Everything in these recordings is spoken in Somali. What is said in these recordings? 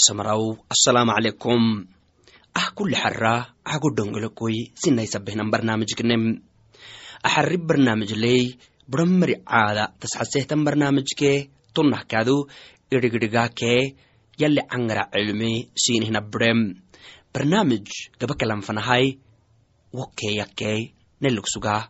nankaxisomaraw assalaamu calaykum ah kulli xarra ago dongolokoy sinaysabehnan barnaamijkinem axarri barnaamijley buramari caada tasxasehtan barnaamijke tunnahkadu idhigdhigaakee yalli cangara cilmi siinihna birem barnaamij gabakalanfanahay wokeeyakkee nelugsugaa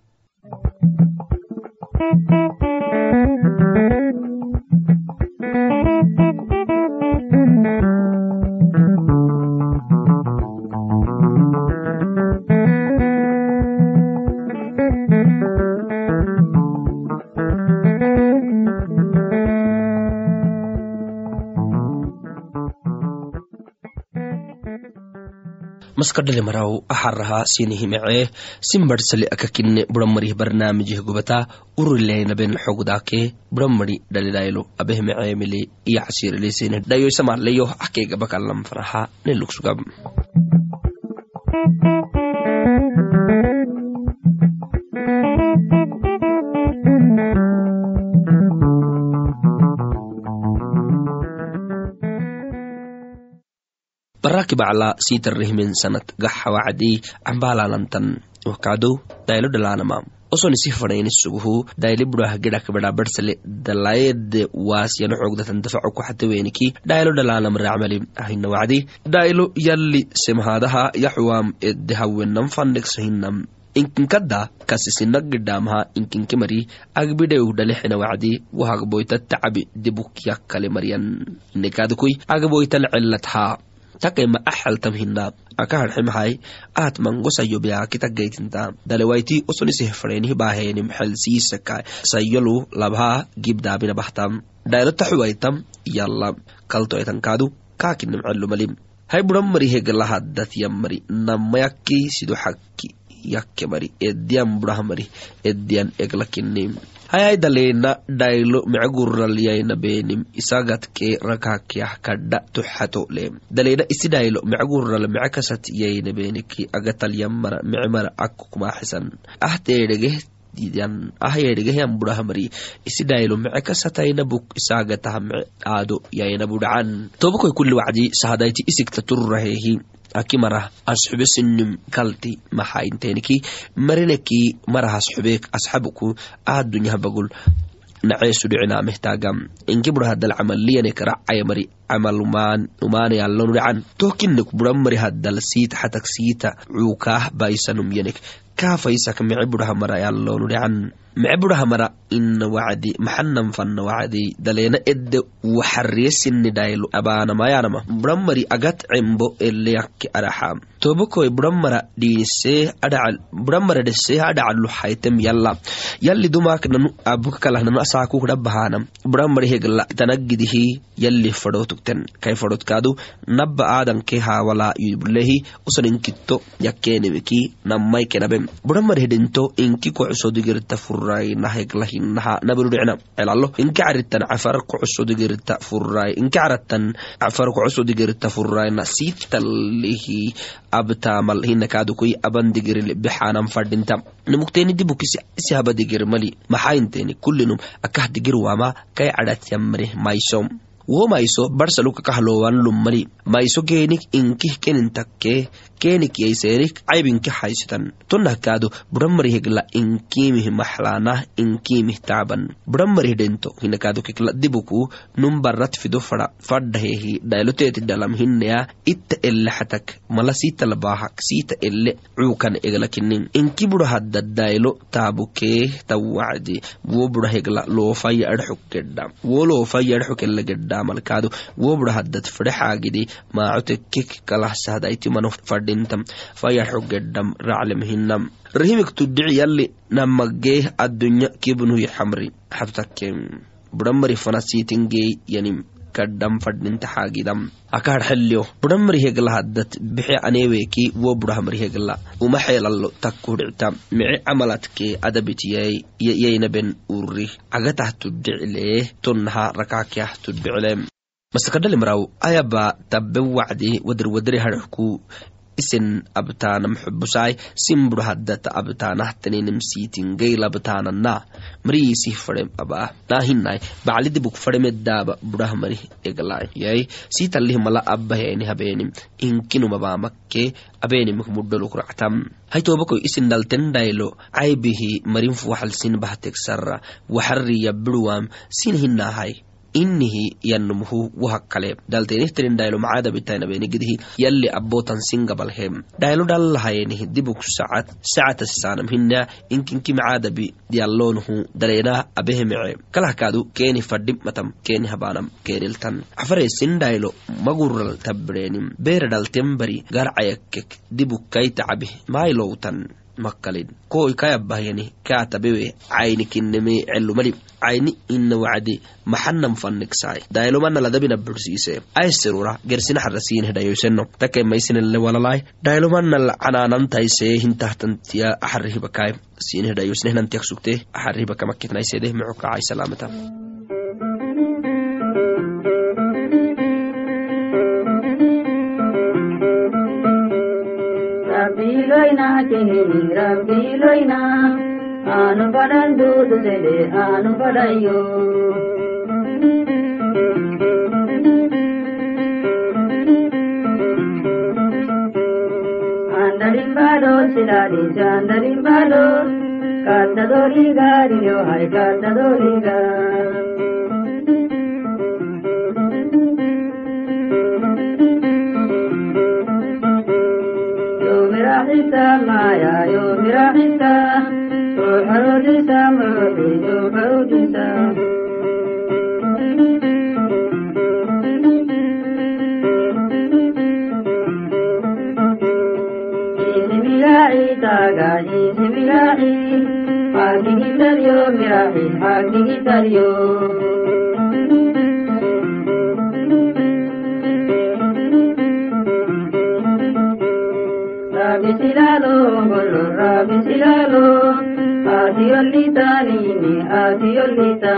maskadhale maraw axaraha sinihimece simbarsali akakinne buramarih barnaamijih gubata urileynaben xogdaake buramari dhalidaylo abehmeceemile iyo xasiirelesene dhayoysamaleyo akeegabakalam faraha nelugsugab baraki bacla sitarrehmen sanat gaxawacdi cambaalalantan wakado daylo dhalanama osonisi fadhaynisuguhu dayle burah gedhakbadha barsale dalayede waasyano xogdatan dafaco kuxataweniki dhaylo dhalanam racmali ahina wacdi dhaylo yalli semhadaha yaxuwam edehawenan fandhegsahinam inkinkada kasisinagidhamaha inkinkimari agbidheu dhalexena wacdi wahagboyta tacabi dibukyakale mariyan inekadukui agboytal celatha takema axaltam hina aka harxemahay ahat mangosayo beakitagaytinta dalewayti osoniseh fadhenih bahenim xelsiisaka sayolu labha gibdaabina bahtam. Dhaylo taxuwaytam yalla. Kaltoetankadu kaakinim celumalim hay buran mari hegalahadat yammari namayakki sido xakki yakke mari. Ediyan burah mari. Ediyan eglakinim hayay daleena dhaylo mecguraliyayna benim isagatke rakakyah kadha tuxato lem daleena isi dhaylo mecgural mecekasat yayna beniki agatalyammara mecmara akkukumaxisan. Ahteedhegeh ahyedhegehan buraha mari. Isi dhaylo mecekasatayna buk isaagataha aado yayna budhacan tobakoy kulli wacdi sahadayti isigta turrahehi. Akimarah asxube sinim kalti maxainteniki marineki marahas xubek asxabuku adunyah bagul naceesudhicinamehtagam inki burahadal camaliyanek racayamari camal umaanayalonudhacan tokinek buramari hadal siita xatak siita cuukaah baisanum yanek kaafaisak mece burahamara yalonudhacan mece burahamara ina wacdi daleena edde waxariyesini dhaylo abaanamayanama buramari agat cembo eleyakke araxam tobakoy buramara dhesee adhacalu haytem yalla. Yalli dumaaknanu abukakalahnanu asaakukdhabahanam buramari hegla tanagidihi yalli fadhotugten kay fadhotkaadu nabba aadanke haawala yubulehi usaninkitto yakkeenimiki nammaykenabem buramari hedinto inki kocusodigirta furayna heglahinaha nabarudhicna celalo inki caritan cafar kocusodigirta furay inki caratan cafar kocusodigirta furayna siitalihi abtamal hinakaadukui abandigiril bixanan fadhinta. Nimugteeni dibukisi isi habadigir mali maxainteni kullinum akahdigir wama kay cadatyamreh maysom wo mayso barsaluka kahlowanlum mali mayso geenik inkih kenintakke kenik yaysenik caybinki haysitan tonahkaado buramari hegla inkimih maxlaanah inkimih taaban. Buramari dhento hinakaado kikla dibuku num barat fido fada fadhahehi dhayloteeti dhalam hineya itta xatak mala siita siita elle cuukan eglakinin inki bura hadda dhaylo taabukee tawacdi wo bura hegla loofaya wo loofaya ele malkaado wo bura haddad fadhexaagidi maacotekik kalahsahdaaitimano fadhintam fayadxuk gedham raclemhinam rahimik tudhici yalli namagee addunya kibnuhi xamri xabtakke buramari fanasiitingee yanim kadham fadhinta xaagidam akahar xelyo buramari hegla haddat bixe aneeweki wo burahamari hegla uma xeelalo takkudhicta mice camalatke adabitiyay yaynaben urri agatah tudhiclee tonnaha rakakyah tudhicile masakadhalimraw ayaba tabbe wacdi wadar wadare harxku isen abtaanam xubusai sin burhaddata abtaanahtanenem siitin geylabtaanana mariisih fadhem abaa naahinai baclidibuk fadhemeddaaba burah mari eglai yai siitalih mala abbaheeni habeenim inkinumabamakke abeenimik mudholuk ractam haitobako isin daltendaylo caybihi marin fuwaxalsin bahtegsarra waxarriya biruwam sin hinahai inihi yanumuhu wahakkale daltenihtirin daylo macadabitainabenigidihi yalli abotan singabalhem daylo dhallahayenihi dibuk sacad. Sacatasisanam hina inkinki macadabi yallonuhu dalena abehemece kalahkaadu keeni fadhim matam keeni habanam keeniltan. Cafaresin daylo magural tabbirenim beere dhaltenbari garcayakkek dibuk kaitacabih makkalin koy kayabahyani kaatabewe cayni kinneme celumali cayni ina wacdi maxanam fannigsai daylomana ladabina bursiise aysirura gersina xarasiinhedhayoyseno takemaisinele walalai daylomanal canaanantaise hintahtantiya axarihibakai siinhedhayoysnehnantiyak sugte axarihibakamakitnaisede mecokacay salaamata ಲೈನಾ ಚೇರಿ ರಬ್ಬಿ ಲೈನಾ ಆನು ಪಡಂದು ತುಸೆದೆ ಆನು ಪಡಯ್ಯೋ ಅಂದರಿಂಬಾಲೋ ಸಿರಾರಿ ಚಾಂದರಿಂಬಾಲೋ ಕಾದ್ದದೋರಿಗಾರಿಯೋ ಹೈ ಕಾದ್ದದೋರಿಗಾ وديت ما يا يوم رحيت وحوديت ما بيد وحوديت Hakikitar yo, mirahi, hakikitar yo. silalo golorra bi silalo aadiollita nini aadiollita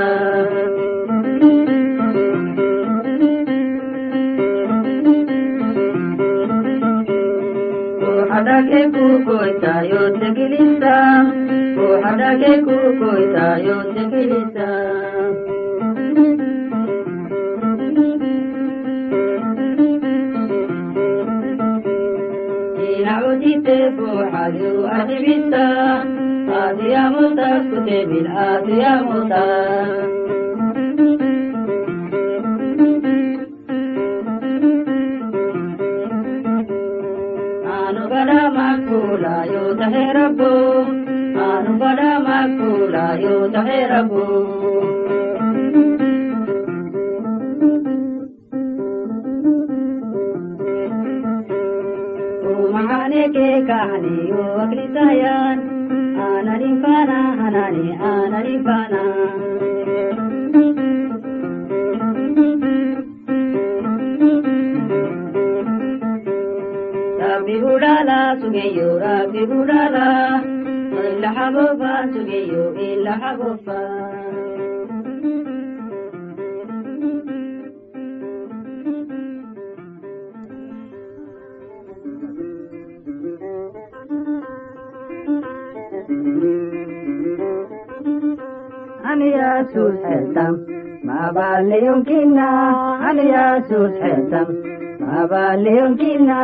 hadake ku koita yo tegilinda ku hadake ku koita yo inacudite buuxadu adibita aadiyamuta kutebil aadiyamuta anu bada makula yo tahe rabbo anu bada makula yo tahe rabbo mahane ke kahani yo akritayan anani fana anani anani fana Rabbi budala sugeyo Rabbi budala illa habofa sugeyo illa habofa أنا يا سوس حتم ما بالي يمكننا أنا يا سوس حتم ما بالي يمكننا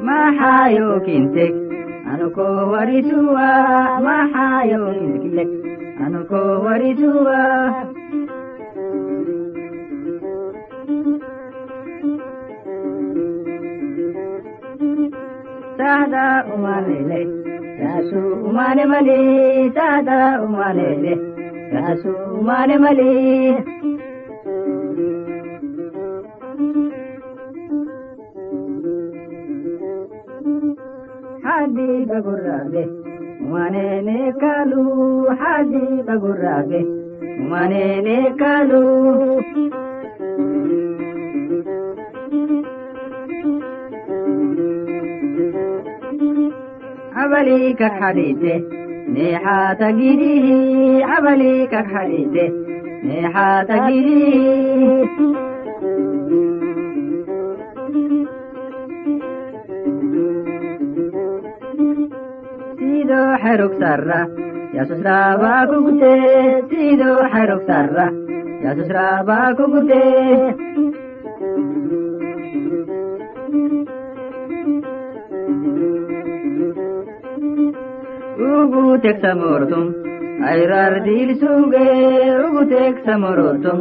ما حايو كنتك أنا كو ورثوا ما حايو كنتك أنا كو yasu umane male sada umalele yasu umane male hadi bagurrabe umane ne kalu hadi bagurrabe abali kak hadide neha tagiri abali kak hadide neha tagiri sido xerug sarra yasusraba kugute sido xerug sarra yasusraba kugute ugu teksamortum ayrar diilisuuge ugu teksamorotum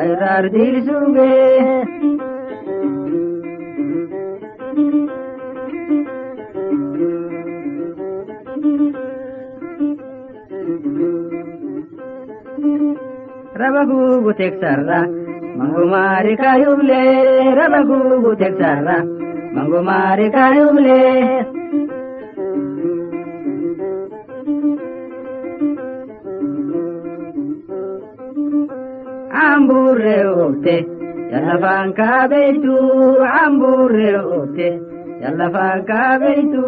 ayrar diilisuuge rabagugu teksarra mangumaari kayuble rabagugu teksarra mangumaari kayuble yallafaan kaabeytu amburre oofte yallafaan kaabeytu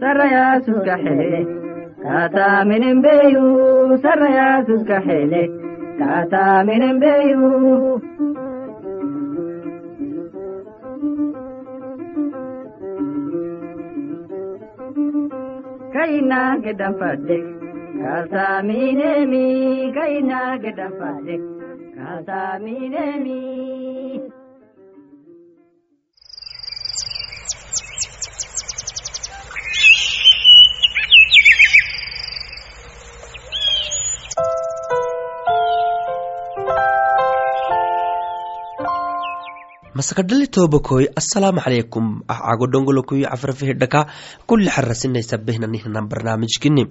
sarrayaasuska hele kaataa minen beeyu sarrayaasuska kaina gidan fadde ka sami ne mi kaina gidan fadde ka sami ne mi masakadhali tobakoy assalaamu calaykum ah cago dhongolokoy cafrafihidhaka kulli xara sinaysabehnaninhanan barnaamijkini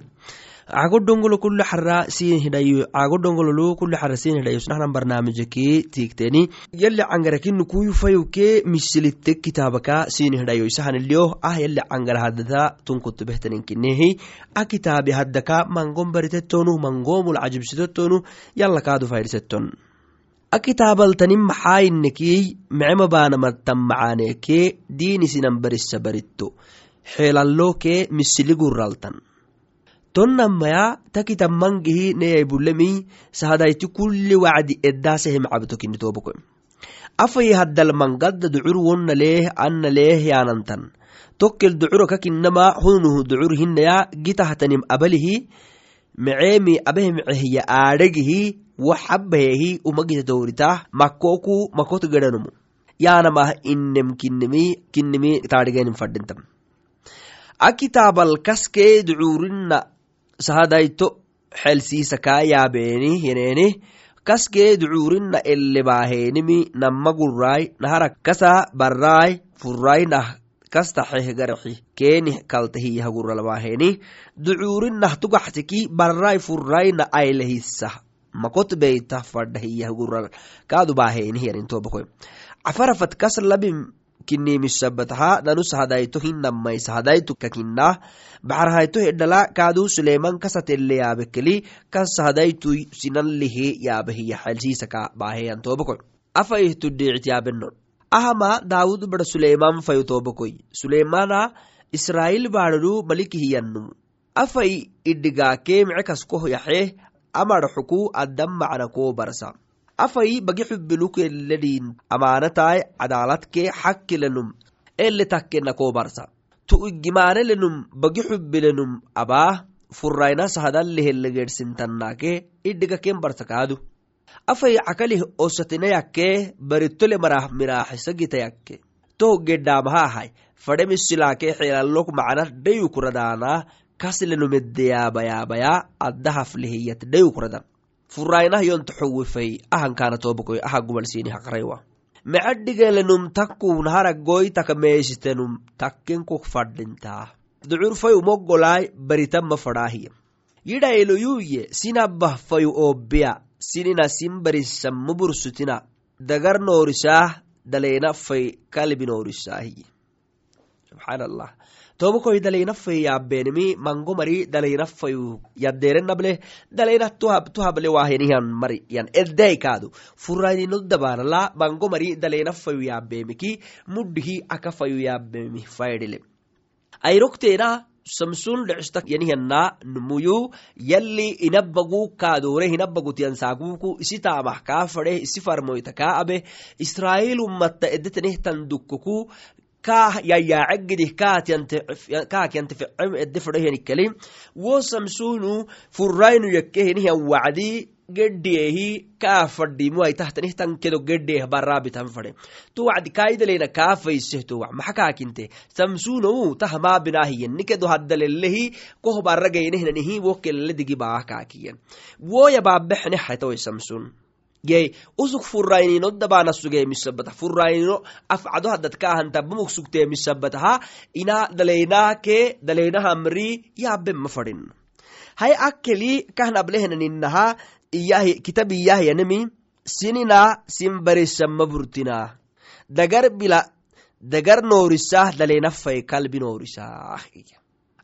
cago dhongolo kulli xara sin hidhayo cago dhongololo kulli xara sin hidhayo snahnan barnaamijake tiigteni yalli cangarakini kuyufayuke misilitte kitaabaka sin hidhayo isahanilio ah yalli cangara haddata tunkutubehtaninkinehi a kitaabi haddaka mangon baritettonu mangomul cajibsitettonu yalla kaadu faydhisetton akitaabaltanin maxaayinekii mecema baanamattan macaanekee diinisinan barissa baritto xeelallokee misiligurraltan tonnamaya takitammangihi neyay bulemi sahadayti kulli wacdi eddasehem cabtokini toboko afay haddal mangadda ducur wonna leeh anna leeh yaanantan. Tokkel ducuro kakinama hunuhu ducur hinaya gitahtanim abalihi meceemi abehemcehiya aadhegihi waxabahehi umagita dowritah makoku makot gedanumu. Yaanamah inem kinimi kinimi taadhigenin fadhintam akitaabal kaskee ducuurinna sahadayto xelsiisakaa yaabeeni yeneeni kaskee ducuurinna elebaahenimi namma gurraay nahara kasa barraay furraay nah kasta xehgarxi keenih kaltahiyah gurralbaaheni ducuurinah tugaxtiki barraay furraayna aylehisa makot beyta fadhahiyah gurral kaadu baaheni yanintobakoy cafarafat kas labim kinimisabatha nanu sahadayto hinamai sahadayto kakinah baxarhayto hedhala kaadu suleiman kasatelle yaabekeli kas sahadaytu sinanlihe yaabahiya xelsiisaka baaheyantobakoy afaihtu dhiicit yaabenon ahama daawud bada suleiman fayo tobakoy suleimana israail baadhadu malikihiyanum afai idhigaakee yaxeh amar xuku addam macna koo barsa afai bagi xubbilukeledin amaanataai cadaaladkee xakkilenum ele takkena koo barsa. Tu igimanelenum bagi xubbilenum abaa furrayna sahadalehelegeedsintannaake idhigaken barsa afai cakalih osatina yakkee baritole marah miraaxisagita yakke toh gedhaamaha ahay fadhe misilaakee xeelallok macna dhayukuradaana kaslenumedeyaabayaabaya addahaflehiyat dhayukurada furaynah yonta xowifay ahankaana tobakoy aha gubalsiini haqraywa. Mecadhigelenum takkun haragoytaka meesitenum takkenkok fadhintaa ducurfay umogolaay baritama fadhaahiya yidhaeloyuye sinabah fayu oobiya sinina sinbarisammu bursutina. Dagar noorisaah daleena fay kalbi noorisaahiye tobakoy dalaynafay yaabeenimi mango mari dalaynafayu yadeerenable dalayna tuhable waahenihan mari yan eddai kaadu. Furaynino dabaanala mango mari dalaynafayu yaabeemiki mudhihi akafayu yaabeemi faydhile ayrokteena samsun dhecsta yanihana numuyu yalli inabagu kaadore hinabagutiyan saaguku isi taamah kaa fadhe isi farmoyta kaa abe israa'iil ummatta edetenehtan dukkuku kaah fecem ede fadhehenikali wo samsunu furaynu yakkehenihan wacdi gedhiyehi kaa fadhimu aitahtanihtan kedo gedheh barabitan fadhe to wacdi kaidalena kaa fayseh to wac maxa kaakinte samsunou tahmaabinahiyen nikedo haddalelehi koh baragaynehnanihi wo kelele digi baah kaakiyen wo yabaabexne haytawai samsun yey usuk furaynino dabana sugee misabata furaynino afcado haddad kaahantabamuk sugtee misabataha ina daleynake daleynahamri yaabema fadhin. Hay akkeli kahnablehenaninaha iyahi kitab iyahyanemi sinina sinbarisama burtina. Dagar bila dagar noorisah daleynafay kalbi noorisah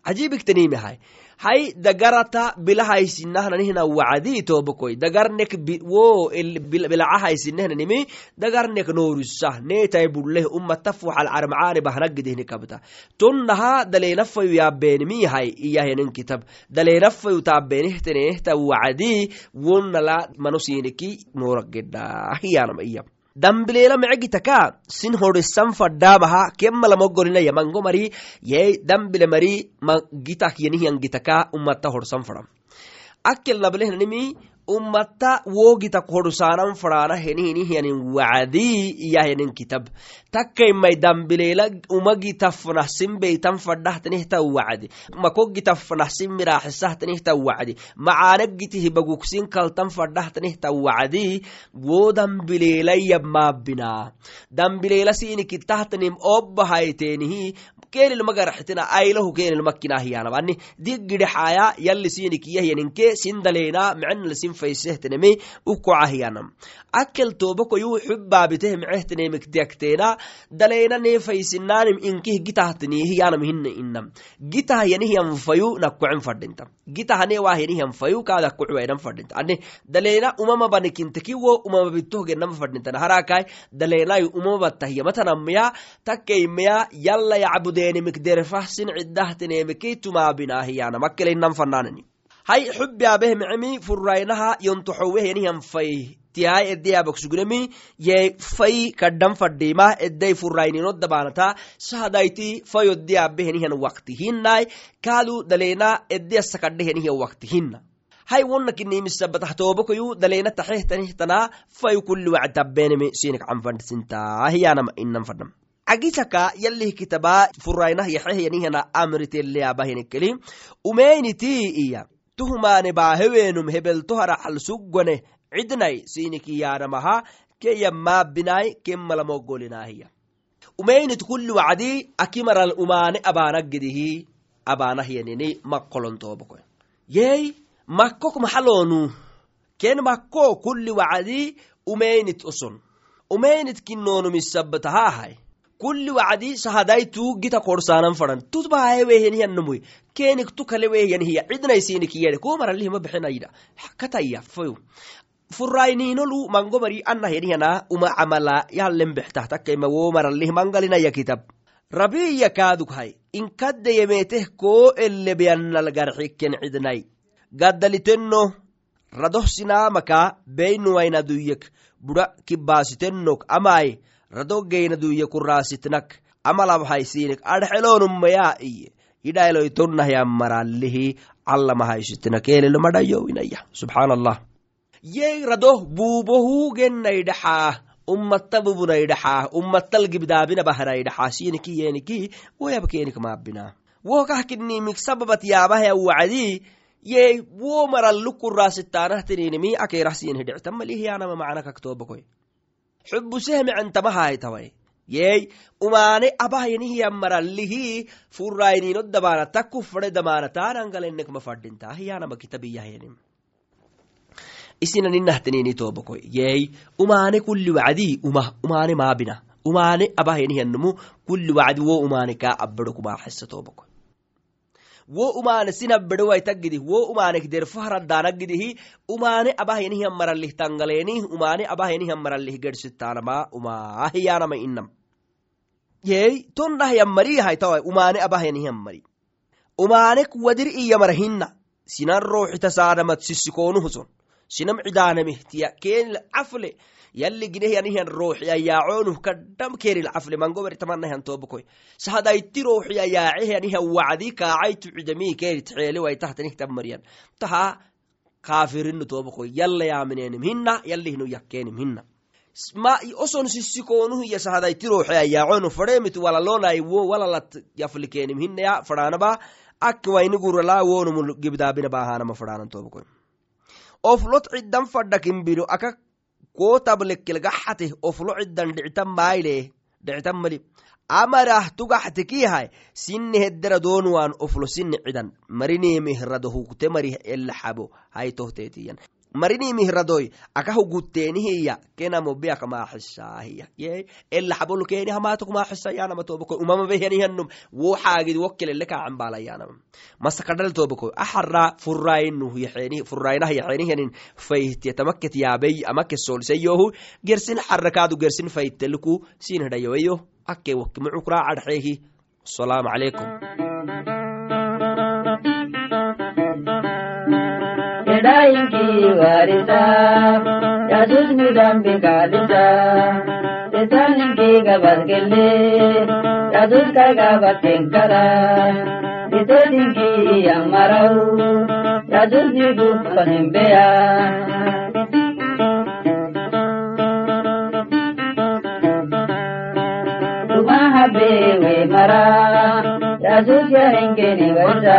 ajibiktanimihay hay dagarata bilahaysinahnaninhna wacdi tobakoy dagarnek wo bilacahaysinehnanimi dagarnek noorisah neetay bulleh ummata fuxal carmacaani bahnagidihni kabta tonnaha daleenafayu yaabeenimiyahay iyahyanin kitab daleenafayu taabeenihtenehta wacdi wonnala manosiniki nooragedhahiyanama iya dambileela mecegitaka sin horisan faddaamaha kemmalamoggolinaya mango mari yey dambile mari ma gitak yenihiyan gitaka ummata horsan fadam akkel nablehnanimi ummata wogitak horsaanan fadhaana henihinihiyanin wacdi iyahyanin kitab. Takkaimai dambileela umagitafnahsin beytan fadhahtanihta wacdi makogitafnahsin miraaxisahtanihta wacdi macaanagitihi baguksin kaltan fadhahtanihta wacdi wo dambileela yamaabina dambileela sinikitahtanim obbahayteenihi kenilmagaraxitina ailahu kenilmakinahiyanabani diggidhexaya yalli sinikiyahyaninke sindaleena mcenalsin faysehteneme ukocahiyanam akkel tobakoyu xubaabiteh mecehtenemiktiyakteena daleena neefaysinaanim inkih gitahtanihiyanam hina inam gitah yanihyan fayu nakkocen fadhinta gitahaneewah yanihyan fayu kaadakkucwainan fadhinta ane daleena umamabaninkinteki wo umamabitohgenama fadhintana harakai daleenayu umamabattahiyamatanameya takkeimeya yalla yacbudeenimik derfahsin ciddahtaneemeki tumaabinahiyanam akkeleinan fanaanani hay xubiabeh mecemi furaynaha yontoxoweh yanihyan fay. Tiyai edeyabaksugulemi ye fay kaddan fadhima edey furaynino dabanata sahadayti fayoddeyaabehenihan wakti hinnai kaadu daleena edeyasakadhehenihan wakti hinna hay wonnakinimisabatah tobakoyu daleena taxehtanihtana fay kulli wactabbenemi sinik canfandsintahiyanama inan fadham agisaka yalih kitaba furaynah yaxehyanihana amriteleabahenikeli umeyniti iya tuhmaane baaheweenum hebeltoharaxal suggone cidnai sinikiyaanamaha ke yammaabinai kemmalamogolinahiya umeynit kulli wacdi akimaral umaane abaanagidihi abaanahyanini makkolontoobako yey makkok maxaloonu ken makko kulli wacdi umeynit usun umeynit kinoonumisabatahahay kulli wacdi sahadaitu gita korsaanan fadan tut baayeweheniyanamui kenik tu kale wehyanhiya cidnai sinikiyade komaralihima bixinayda kataya fayu furayninolu mango mari anahyanihana uma camala yalen bextahtakkaima wo maralih mangalinaya kitab. Rabiya kaadughay inkaddeyemeeteh koo elebeyanalgarxikken cidnai. Gaddalitenno radohsinaamaka beynuwainaduyek buda kibbaasitennok amai radoggeynaduyye kuraasitnak amalabhaysiinek adxeloonumaya iye idhailoitonnahyan marallihi callamahaysitina keelelmadhayowinaya subxaan allah yey radoh buubohugennaidhaxaah ummata bubunaidhaxaah ummatal gibdaabina yeniki woyabkenik maabina wohkah kinimik sababat yaabahya wacdi yey wo marallu kuraasitaanahtininimi akeerah siinhidhictamalihyanama macnakaktobakoy xubusehmecentamahaaytawai yey umaane abahyanihiyan marallihi furaynino dabaanata kufade damaanataanangalenekma fadhinta hiyanama kitabiyahyanim isinaninahtinini tobakoy yey umaane kulli wacdi uma umaane maabina umaane abahyanihiyannumu kulli wo umaane kaa tobakoy wo umaane sinabbedowaitagidih wo umaanek derfaharaddaanagidihi umaane abahyanihiyan marallih tangaleeni umaane abahyanihiyan marallih gersitaanama umaahiyanama inam yey ton dhahyan mari haytawa umaane abahyanihyan mari. Umaanek wadir iyamara hinna. Sinan rooxita saadamad sisikonuhuson sinam cidaanamihtiya keen cafle yalli ginehyanihyan rooxiya yaaconuh kadham keril cafle mangobertamanahan tobokoy sahadaitti rooxiya yaacehyanihyan wacdi kaacaytu cidamii kerit xeele waitahtanihtan mariyan. Taha kaafirinu tobokoy yalla yaaminenim hinna yalli hinu yakkenim hinna ma oson sisikonuhu iya sahadaitti rooxiya yaaconu fadheemit walalonai wo walalat yaflikenim hinnaya fadhaanaba ak wainigurala wonumul fadhaanan tobokoy oflot ciddan fadhakinbino aka ko tablekkelgaxate oflo ciddan dhictan mayle dhictan mali. Amarah tugaxtekihay sinne heddera donuwan oflo sinne cidan. Marinimihirado hugte mari elaxabo haytohtetiyan marinimihradoy aka hugutenihiya kenamo beak maaxisaahiya ye elaxabolo keni hamatok maaxisayanama tobako umamabehyanihannum wo xaagid wokkelele kaacanbalayanama masakadhal tobako axara furainuh yaxeni furainah yaxenihyanin fayhtiya tamaket yaabey amake solseyohu gersin xarakaadu gersin fayteliku sinhdayoweyo ake wak mucukra cadxeehi asalaamu calaykum warisa yesus ni dambi kaalisa setanin kiiga bargelle yesus kagabaten kala sitenin kiiya marau yesus ni dukkanimbeya Tumaha bewe mara, Yesus ya hengeni warisa.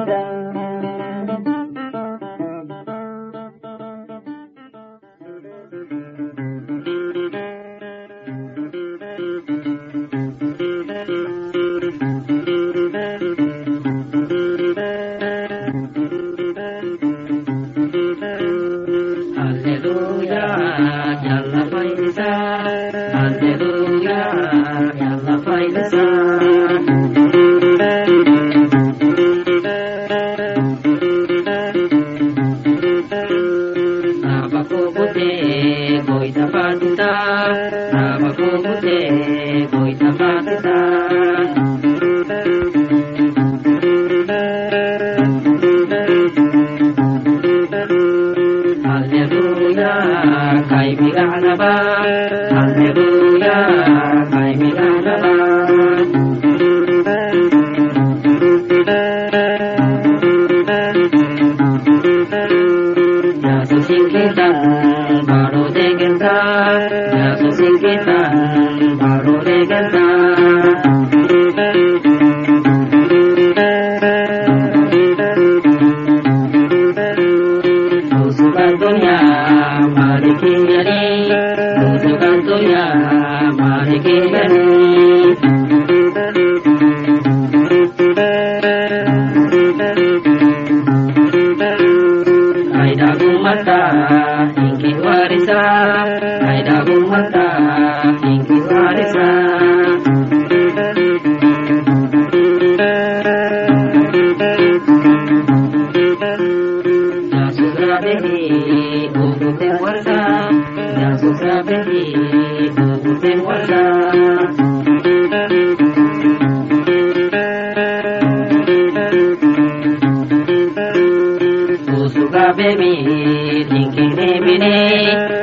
ಮಧುರೆಗದಾ ಮಿನೇ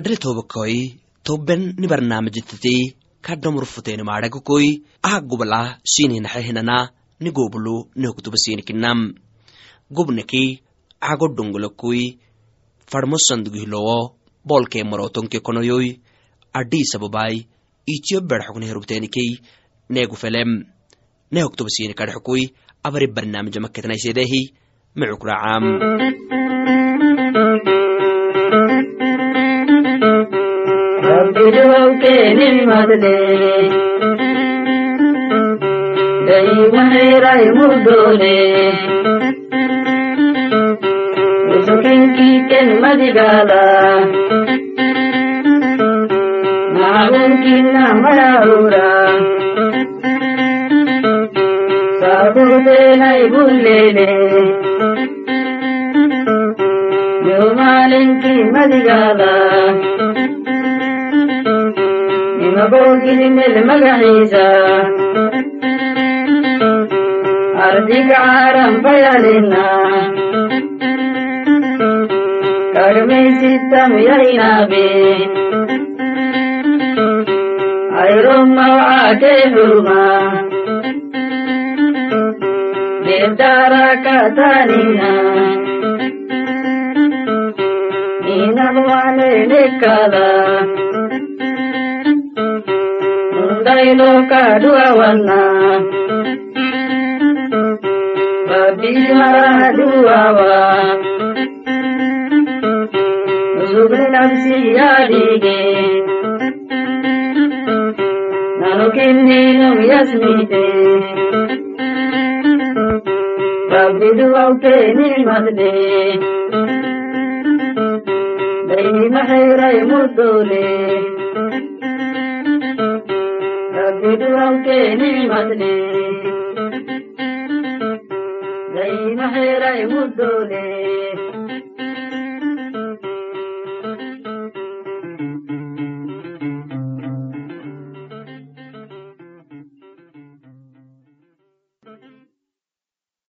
Maidisa. masakadhali toobakoi tobben ni barnaamijitati kadhamurfuteeni maadhagakoi aha gubala sinhinaxehinana ni gobulu nehokutubasinikinam gubneki ago dongolokoi farmo sandugihilowo bolkee marotonke konoyoi adhii sababai itiyo berxokne herubteenikei neegu felem nehoktubasini kadhexkoi abari barnaamija maketnaisedehi mecukracaam Rabbi duwawteeni madde daymaheeray murdoone usukenkiiken madigaala maagunkinna mayaura saabuteenay bulleene yomaalenki nimagoogilmel magaciisa ardiga caaran bayalina karmaysitam deebdaarakatanina ninabwanenekala Mundailoka duawana Babihara duawa Zubri nafsi yadige Nanukinninum yasmite Rabbi duaute nimadde Daini mahairai murdole